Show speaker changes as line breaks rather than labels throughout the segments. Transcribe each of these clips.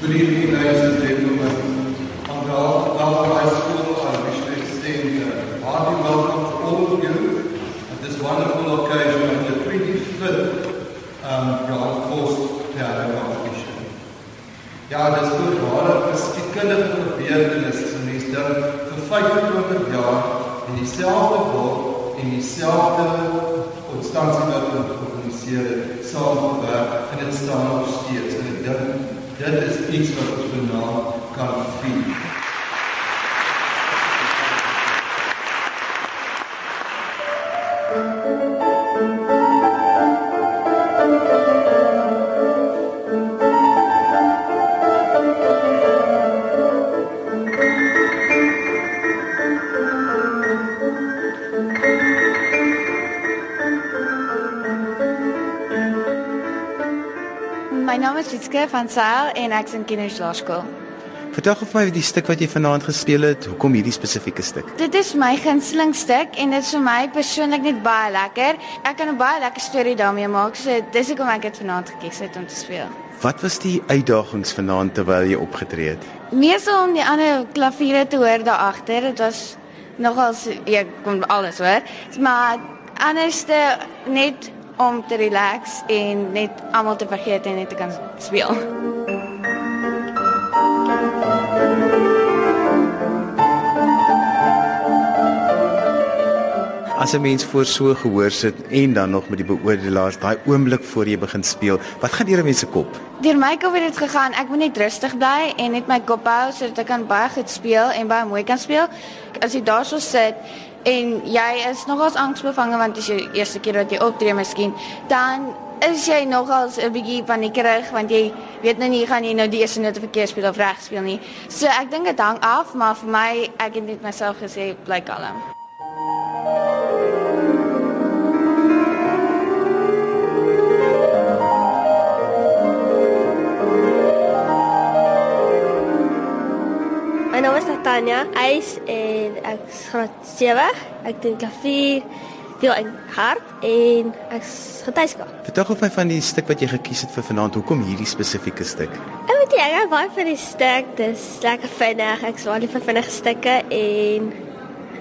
Good evening, ladies and gentlemen. On behalf of Belleville High School, I wish to extend a hearty welcome to all of you at this wonderful occasion of the 25th um, Grand Force Piano Competition. Ja, dit is goed waar dat verskillende gebeurtenisse is en mens dink vir 25 jaar in dieselfde dorp en dieselfde instansie wat georganiseer het, saam gewerk en dit staan nog steeds en dit is iets wat ons vanaand kan vier.
My naam is Litske van Sail en ek's in kinderslaerskool.
Vertel of my die stuk wat jy vanaand gespeel het, hoekom hierdie spesifieke stuk?
Dit is my gunsteling stuk en dit is vir my persoonlik net baie lekker. Ek kan 'n baie lekker storie daarmee maak, so dis hoekom ek dit vanaand gekies het om te speel.
Wat was die uitdagings vanaand terwyl jy opgetree het?
Meestal om die ander klaviere te hoor daar agter, dit was nogal jy kon alles hoor. Maar anderste net om te relax en net almal te vergeet en net te kan speel.
As 'n mens voor so gehoor sit en dan nog met die beoordelaars, daai oomblik voor jy begin speel, wat gaan deur 'n mens se kop?
Deur my kop het dit gegaan. Ek moet net rustig bly en net my kop hou sodat ek kan baie goed speel en baie mooi kan speel. As jy daarso sit en jy is nogals angsbevange want dit is jou eerste keer wat jy optree miskien, dan is jy nogals 'n bietjie paniekerig want jy weet nou nie gaan jy nou die eerste note verkeerd speel of reg speel nie. So ek dink dit hang af, maar vir my ek het net myself gesê bly kalm.
Naam is Natanya. Eis en ek is graad 7. Ek doen klavier, veel en harp en ek is getuieska.
Vertel my van die stuk wat jy gekies het vir vanaand, hoekom hierdie spesifieke stuk?
Ek weet nie, ek hou baie van die stuk. Dis lekker vinnig. Ek swaar lief vir vinnige stukke en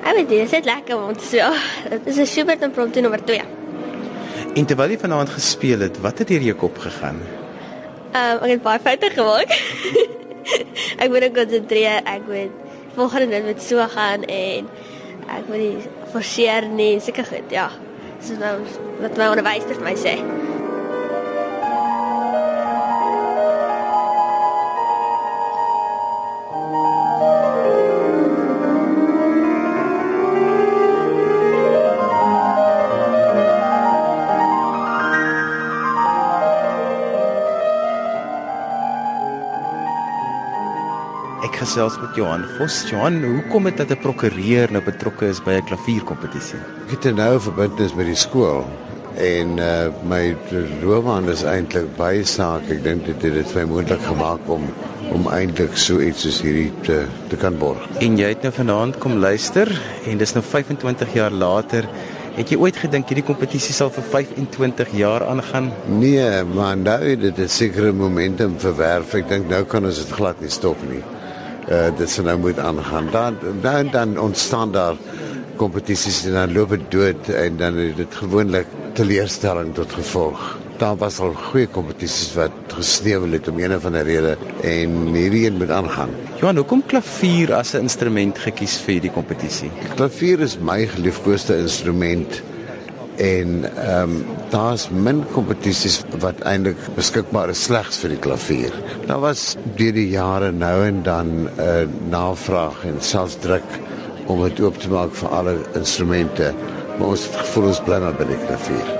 ek weet nie, dit is net lekker om te speel. Dit is 'n Schubert impromptu nommer 2.
En terwyl jy vanaand gespeel het, wat het deur jou kop gegaan?
Ehm um, ek het baie foute gemaak. ek moet konsentreer. Ek moet volgende net met so gaan en ek moet nie forceer nie, seker goed, ja. So nou wat my onderwyser vir my sê.
Gesels met Johan Vos. Johan, hoekom dit dat 'n prokureur nou betrokke is by 'n klavierkompetisie?
Ek het 'n noue verbintenis met die skool en uh my loopbaan is eintlik baie saak. Ek dink dit het dit my moontlik gemaak om om eintlik so iets soos hierdie te te kan borg.
En jy het nou vanaand kom luister en dis nou 25 jaar later. Het jy ooit gedink hierdie kompetisie sal vir 25 jaar aangaan?
Nee, maar nou het dit 'n sekere momentum verwerf. Ek dink nou kan ons dit glad nie stop nie. Uh dit sal nou moet aangaan. Dan dan dan ontstaan daar kompetisies en dan loop dit dood en dan het dit gewoonlik teleurstelling tot gevolg. Daar was al goeie kompetisies wat gesneuwel het om een of ander rede en hierdie een moet aangaan.
Johan, hoekom klavier as 'n instrument gekies vir hierdie kompetisie?
Klavier is my geliefkoeste instrument en ehm um, daar's min kompetisies wat eintlik beskikbaar is slegs vir die klavier. Daar was deur die jare nou en dan 'n uh, navraag en selfs druk om dit oop te maak vir alle instrumente, maar ons het gevoel ons bly maar by die klavier.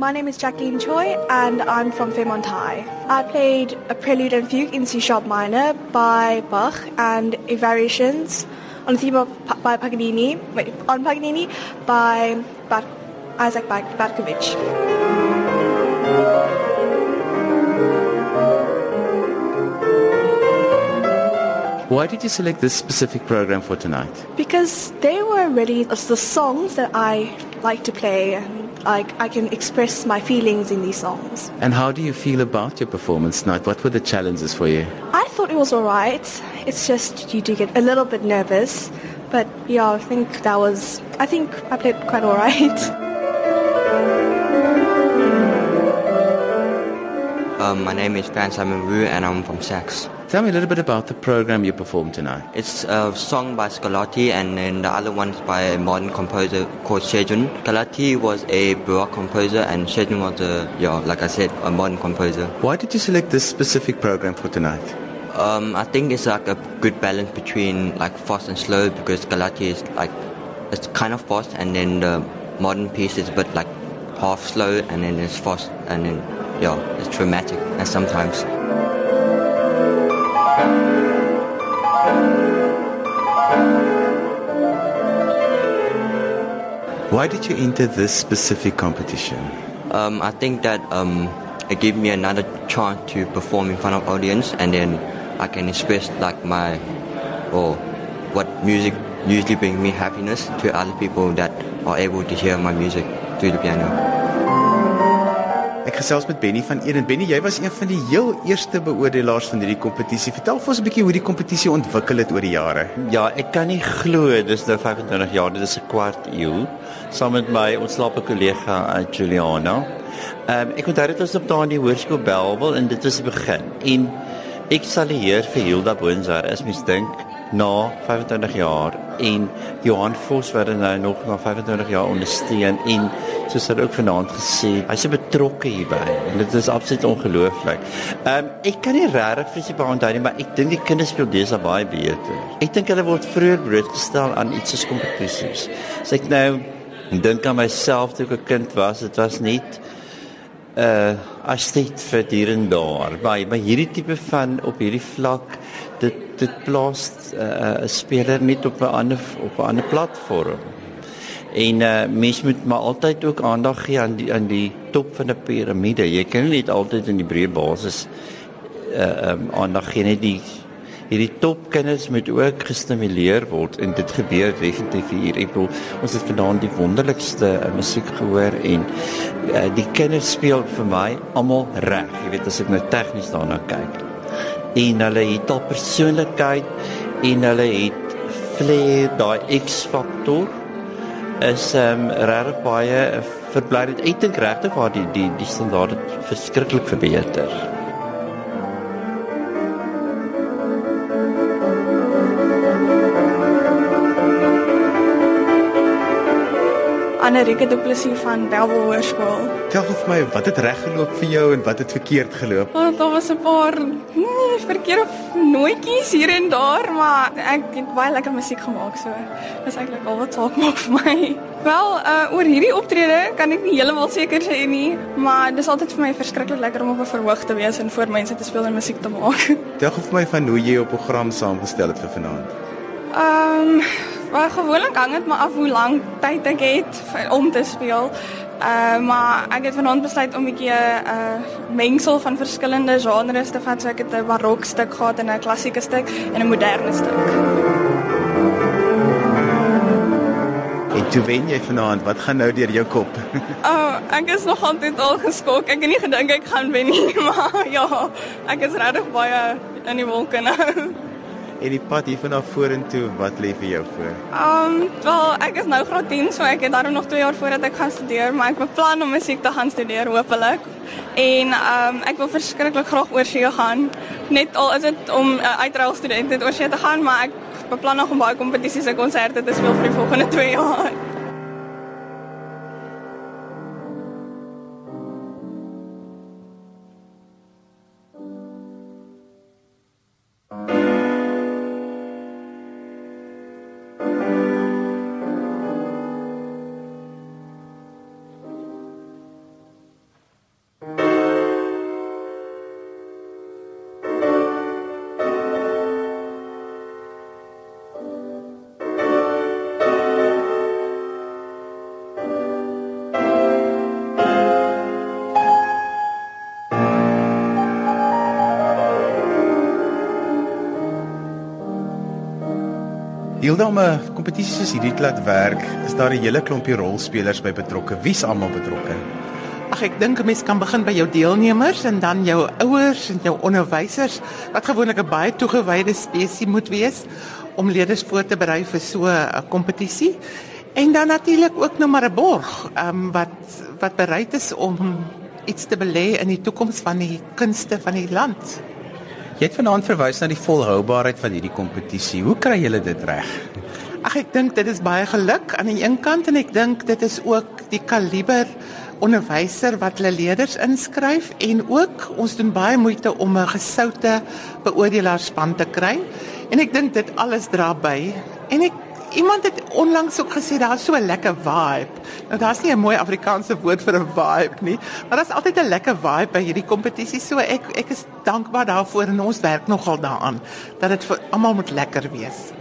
My name is Jacqueline Choi and I'm from Fairmont High. I played a prelude and fugue in C sharp minor by Bach and a variations on the theme of by Paganini, wait, on Paganini by Isaac Barkovich.
Why did you select this specific program for tonight?
Because they were really the songs that I like to play and like I can express my feelings in these songs.
And how do you feel about your performance tonight? What were the challenges for you?
I thought it was alright. It's just you do get a little bit nervous. But yeah, I think that was I think I played quite alright.
Um, my name is Fan Simon Wu and I'm from Sax.
Tell me a little bit about the program you performed tonight.
It's a song by Scarlatti and then the other one's by a modern composer called Shejun. Scarlatti was a Baroque composer and Shejun was a, yeah, like I said, a modern composer.
Why did you select this specific program for tonight?
Um, I think it's like a good balance between like fast and slow because Scarlatti is like, it's kind of fast and then the modern piece is a bit like half slow and then it's fast and then, yeah, it's traumatic and sometimes.
Why did you enter this specific competition?
Um, I think that um, it gave me another chance to perform in front of audience, and then I can express like my or what music usually brings me happiness to other people that are able to hear my music through the piano.
Ek gesels met Benny van Eden. Benny, jy was een van die heel eerste beoordelaars van hierdie kompetisie. Vertel vir ons 'n bietjie hoe die kompetisie ontwikkel het oor die jare.
Ja, ek kan nie glo dis nou 25 jaar, dit is 'n kwart eeu saam met my ontslape kollega uh, Juliana. Ehm um, ek onthou dit was op daardie hoërskool Belwel en dit was die begin. En ek sal die Heer vir Hilda Boonsar as mens dink na 25 jaar en Johan Vos wat nou nog na 25 jaar ondersteun en soos hy ook vanaand gesê, hy's betrokke hierby en dit is absoluut ongelooflik. Ehm um, ek kan nie regtig presies beantwoord nie, maar ek dink die kinders speel desa baie beter. Ek dink hulle word vroeër blootgestel aan iets soos kompetisies. As ek nou dink aan myself toe ek 'n kind was, dit was net uh as dit vir hier en daar. Maar by hierdie tipe van op hierdie vlak dit dit plaas 'n uh, speler net op 'n ander op 'n ander platform. En uh mens moet maar altyd ook aandag gee aan die aan die top van 'n piramide. Jy kan nie net altyd in die breë basis uh um, aandag gee net die hierdie topkinders moet ook gestimuleer word en dit gebeur definitief hier. Ek bedoel ons het vanaand die wonderlikste uh, musiek gehoor en uh, die kinders speel vir my almal reg. Jy weet as ek nou tegnies daarna kyk en hulle het al persoonlikheid en hulle het flair daai X-faktor is ehm um, regtig baie verblydend. Ek dink regtig waar die die die standaard verskriklik verbeter.
Annerike Du Plessis van Bellville Hoërskool.
Tel vir my, wat het reg geloop vir jou en wat het verkeerd geloop?
Oh, daar was 'n paar nee, verkeerde nootjies hier en daar, maar ek het baie lekker musiek gemaak so. Dis eintlik al wat saak maak vir my. Wel, uh oor hierdie optrede kan ek nie heeltemal seker sê nie, maar dis altyd vir my verskriklik lekker om op 'n verhoog te wees en voor mense te speel en musiek te maak.
Tel vir my van hoe jy jou program saamgestel het vir vanaand.
Ehm um, Maar gewoonlik hang dit maar af hoe lank tyd ek het vir, om te speel. Uh maar ek het vanaand besluit om 'n bietjie 'n uh, mengsel van verskillende genres te vat. So ek het 'n barok stuk gehad en 'n klassieke stuk en 'n moderne stuk.
Toe wen jy vanaand, wat gaan nou deur jou kop?
oh, ek is nog altyd al geskok. Ek het nie gedink ek gaan wen nie, maar ja, ek is regtig baie in die wolke nou.
En die pad hier vanaf vorentoe, wat lê vir jou voor?
Ehm, um, wel, ek is nou graad 10, so ek het daarom nog 2 jaar voordat ek gaan studeer, maar ek beplan om musiek te gaan studeer hopelik. En ehm um, ek wil verskriklik graag oor see gaan. Net al is dit om 'n uh, uitruil student oor see te gaan, maar ek beplan nog om baie kompetisies en konserte te speel vir die volgende 2 jaar.
Hilda om 'n kompetisie soos hierdie te laat werk, is daar 'n hele klompie rolspelers by betrokke. Wie's almal betrokke?
Ag ek dink 'n mens kan begin by jou deelnemers en dan jou ouers en jou onderwysers wat gewoonlik 'n baie toegewyde spesie moet wees om leerders voor te berei vir so 'n kompetisie. En dan natuurlik ook nog maar 'n borg, ehm um, wat wat bereid is om iets te belê in die toekoms van die kunste van die land.
Jy het vanaand verwys na die volhoubaarheid van hierdie kompetisie. Hoe kry julle dit reg?
Ag ek dink dit is baie geluk aan die een kant en ek dink dit is ook die kaliber onderwyser wat hulle leerders inskryf en ook ons doen baie moeite om 'n gesoute beoordelaarspan te kry. En ek dink dit alles dra by. En ek Iemand het onlangs ook gesê daar's so 'n lekker vibe. Nou daar's nie 'n mooi Afrikaanse woord vir 'n vibe nie, maar daar's altyd 'n lekker vibe by hierdie kompetisie. So ek ek is dankbaar daarvoor en ons werk nogal daaraan dat dit vir almal moet lekker wees.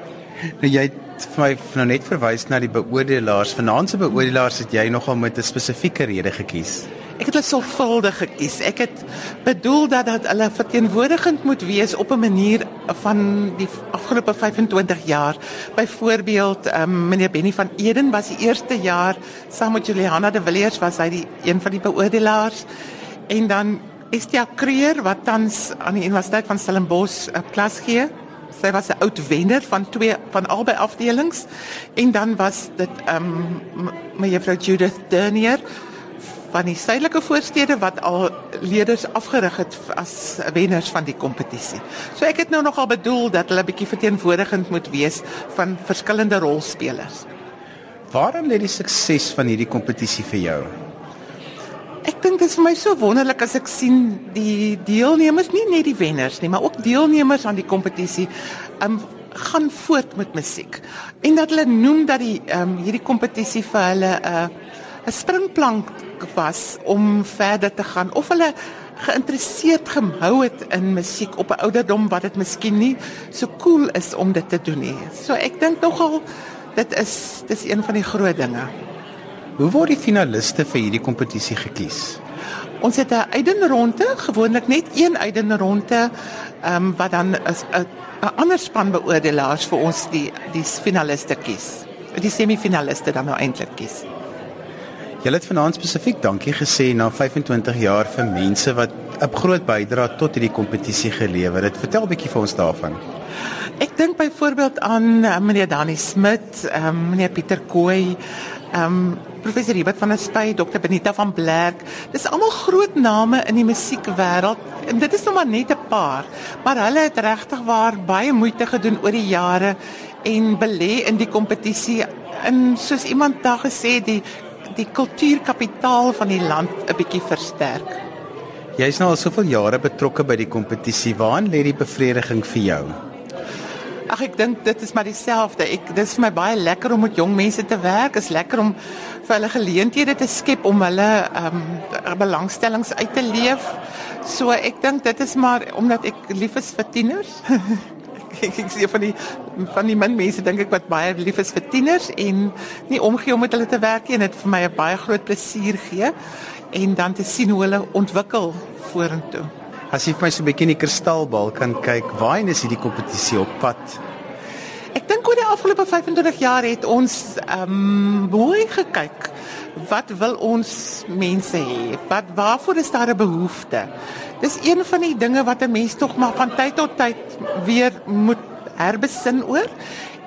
Nou jy het vir my nou net verwys na die beoordelaars. Vanaand se beoordelaars het jy nogal met 'n spesifieke rede gekies.
Ek het hulle sorgvuldig gekies. Ek het bedoel dat dat hulle verteenwoordigend moet wees op 'n manier van die afgelope 25 jaar. Byvoorbeeld, ehm um, meneer Benny van Eden was die eerste jaar saam met Juliana de Villiers was hy die een van die beoordelaars. En dan Estia Creer wat tans aan die Universiteit van Stellenbosch 'n klas gee. Sy was 'n oud wenner van twee van albei afdelings. En dan was dit ehm um, mevrou Judith Dernier van die suidelike voorstede wat al leerders afgerig het as wenners van die kompetisie. So ek het nou nogal bedoel dat hulle bietjie verteenwoordigend moet wees van verskillende rolspelers.
Waarin lê die sukses van hierdie kompetisie vir jou?
Ek dink dit is vir my so wonderlik as ek sien die deelnemers, nie net die wenners nie, maar ook deelnemers aan die kompetisie, um gaan voort met musiek. En dat hulle noem dat die um hierdie kompetisie vir hulle 'n uh, 'n springplank was om verder te gaan of hulle geïnteresseerd gehou het in musiek op 'n ouderdom wat dit miskien nie so cool is om dit te doen nie. So ek dink nogal dit is dis een van die groot dinge.
Hoe word die finaliste vir hierdie kompetisie gekies?
Ons het 'n uitdenronde, gewoonlik net een uitdenronde, ehm um, wat dan 'n 'n ander span beoordelaars vir ons die die finaliste kies. Die semifinaliste dan nou eintlik kies.
Jy het vanaand spesifiek dankie gesê na 25 jaar vir mense wat 'n groot bydrae tot hierdie kompetisie gelewer het. Vertel 'n bietjie vir ons daarvan.
Ek dink byvoorbeeld aan uh, meneer Dani Smit, um, meneer Pieter Kooi, um, professor Hubert van der Spy, dokter Benita van Blerk. Dis almal groot name in die musiekwêreld en dit is nog maar net 'n paar, maar hulle het regtig waar baie moeite gedoen oor die jare en belê in die kompetisie. En soos iemand daar gesê die die kultuurkapitaal van die land 'n bietjie versterk.
Jy's nou al soveel jare betrokke by die kompetisie. Waaraan lê die bevrediging vir jou?
Ag ek dink dit is maar dieselfde. Ek dis vir my baie lekker om met jong mense te werk. Is lekker om vir hulle geleenthede te skep om hulle ehm um, belangstellings uit te leef. So ek dink dit is maar omdat ek lief is vir tieners. ek ek sien van die van die min mense dink ek wat baie lief is vir tieners en nie omgee om met hulle te werk nie en dit vir my 'n baie groot plesier gee en dan te sien hoe hulle ontwikkel vorentoe.
As jy vir my so 'n bietjie in die kristalbal kan kyk, waarheen is hierdie kompetisie op pad?
Ek dink oor die afgelope 25 jaar het ons ehm um, mooi gekyk. Wat wil ons mense hê? Wat waarvoor is daar 'n behoefte? Dis een van die dinge wat 'n mens tog maar van tyd tot tyd weer moet herbesin oor.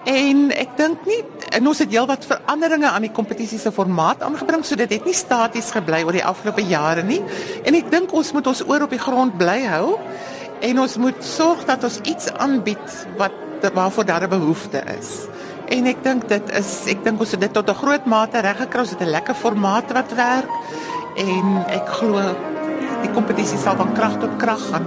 En ek dink nie en ons het heelwat veranderinge aan die kompetisie se formaat aangebring, so dit het nie staties gebly oor die afgelope jare nie. En ek dink ons moet ons oor op die grond bly hou en ons moet sorg dat ons iets aanbied wat waarvoor daar 'n behoefte is. En ek dink dit is ek dink ons het dit tot 'n groot mate reggekry, ons het 'n lekker formaat wat werk en ek glo die kompetisie sal van krag tot krag gaan.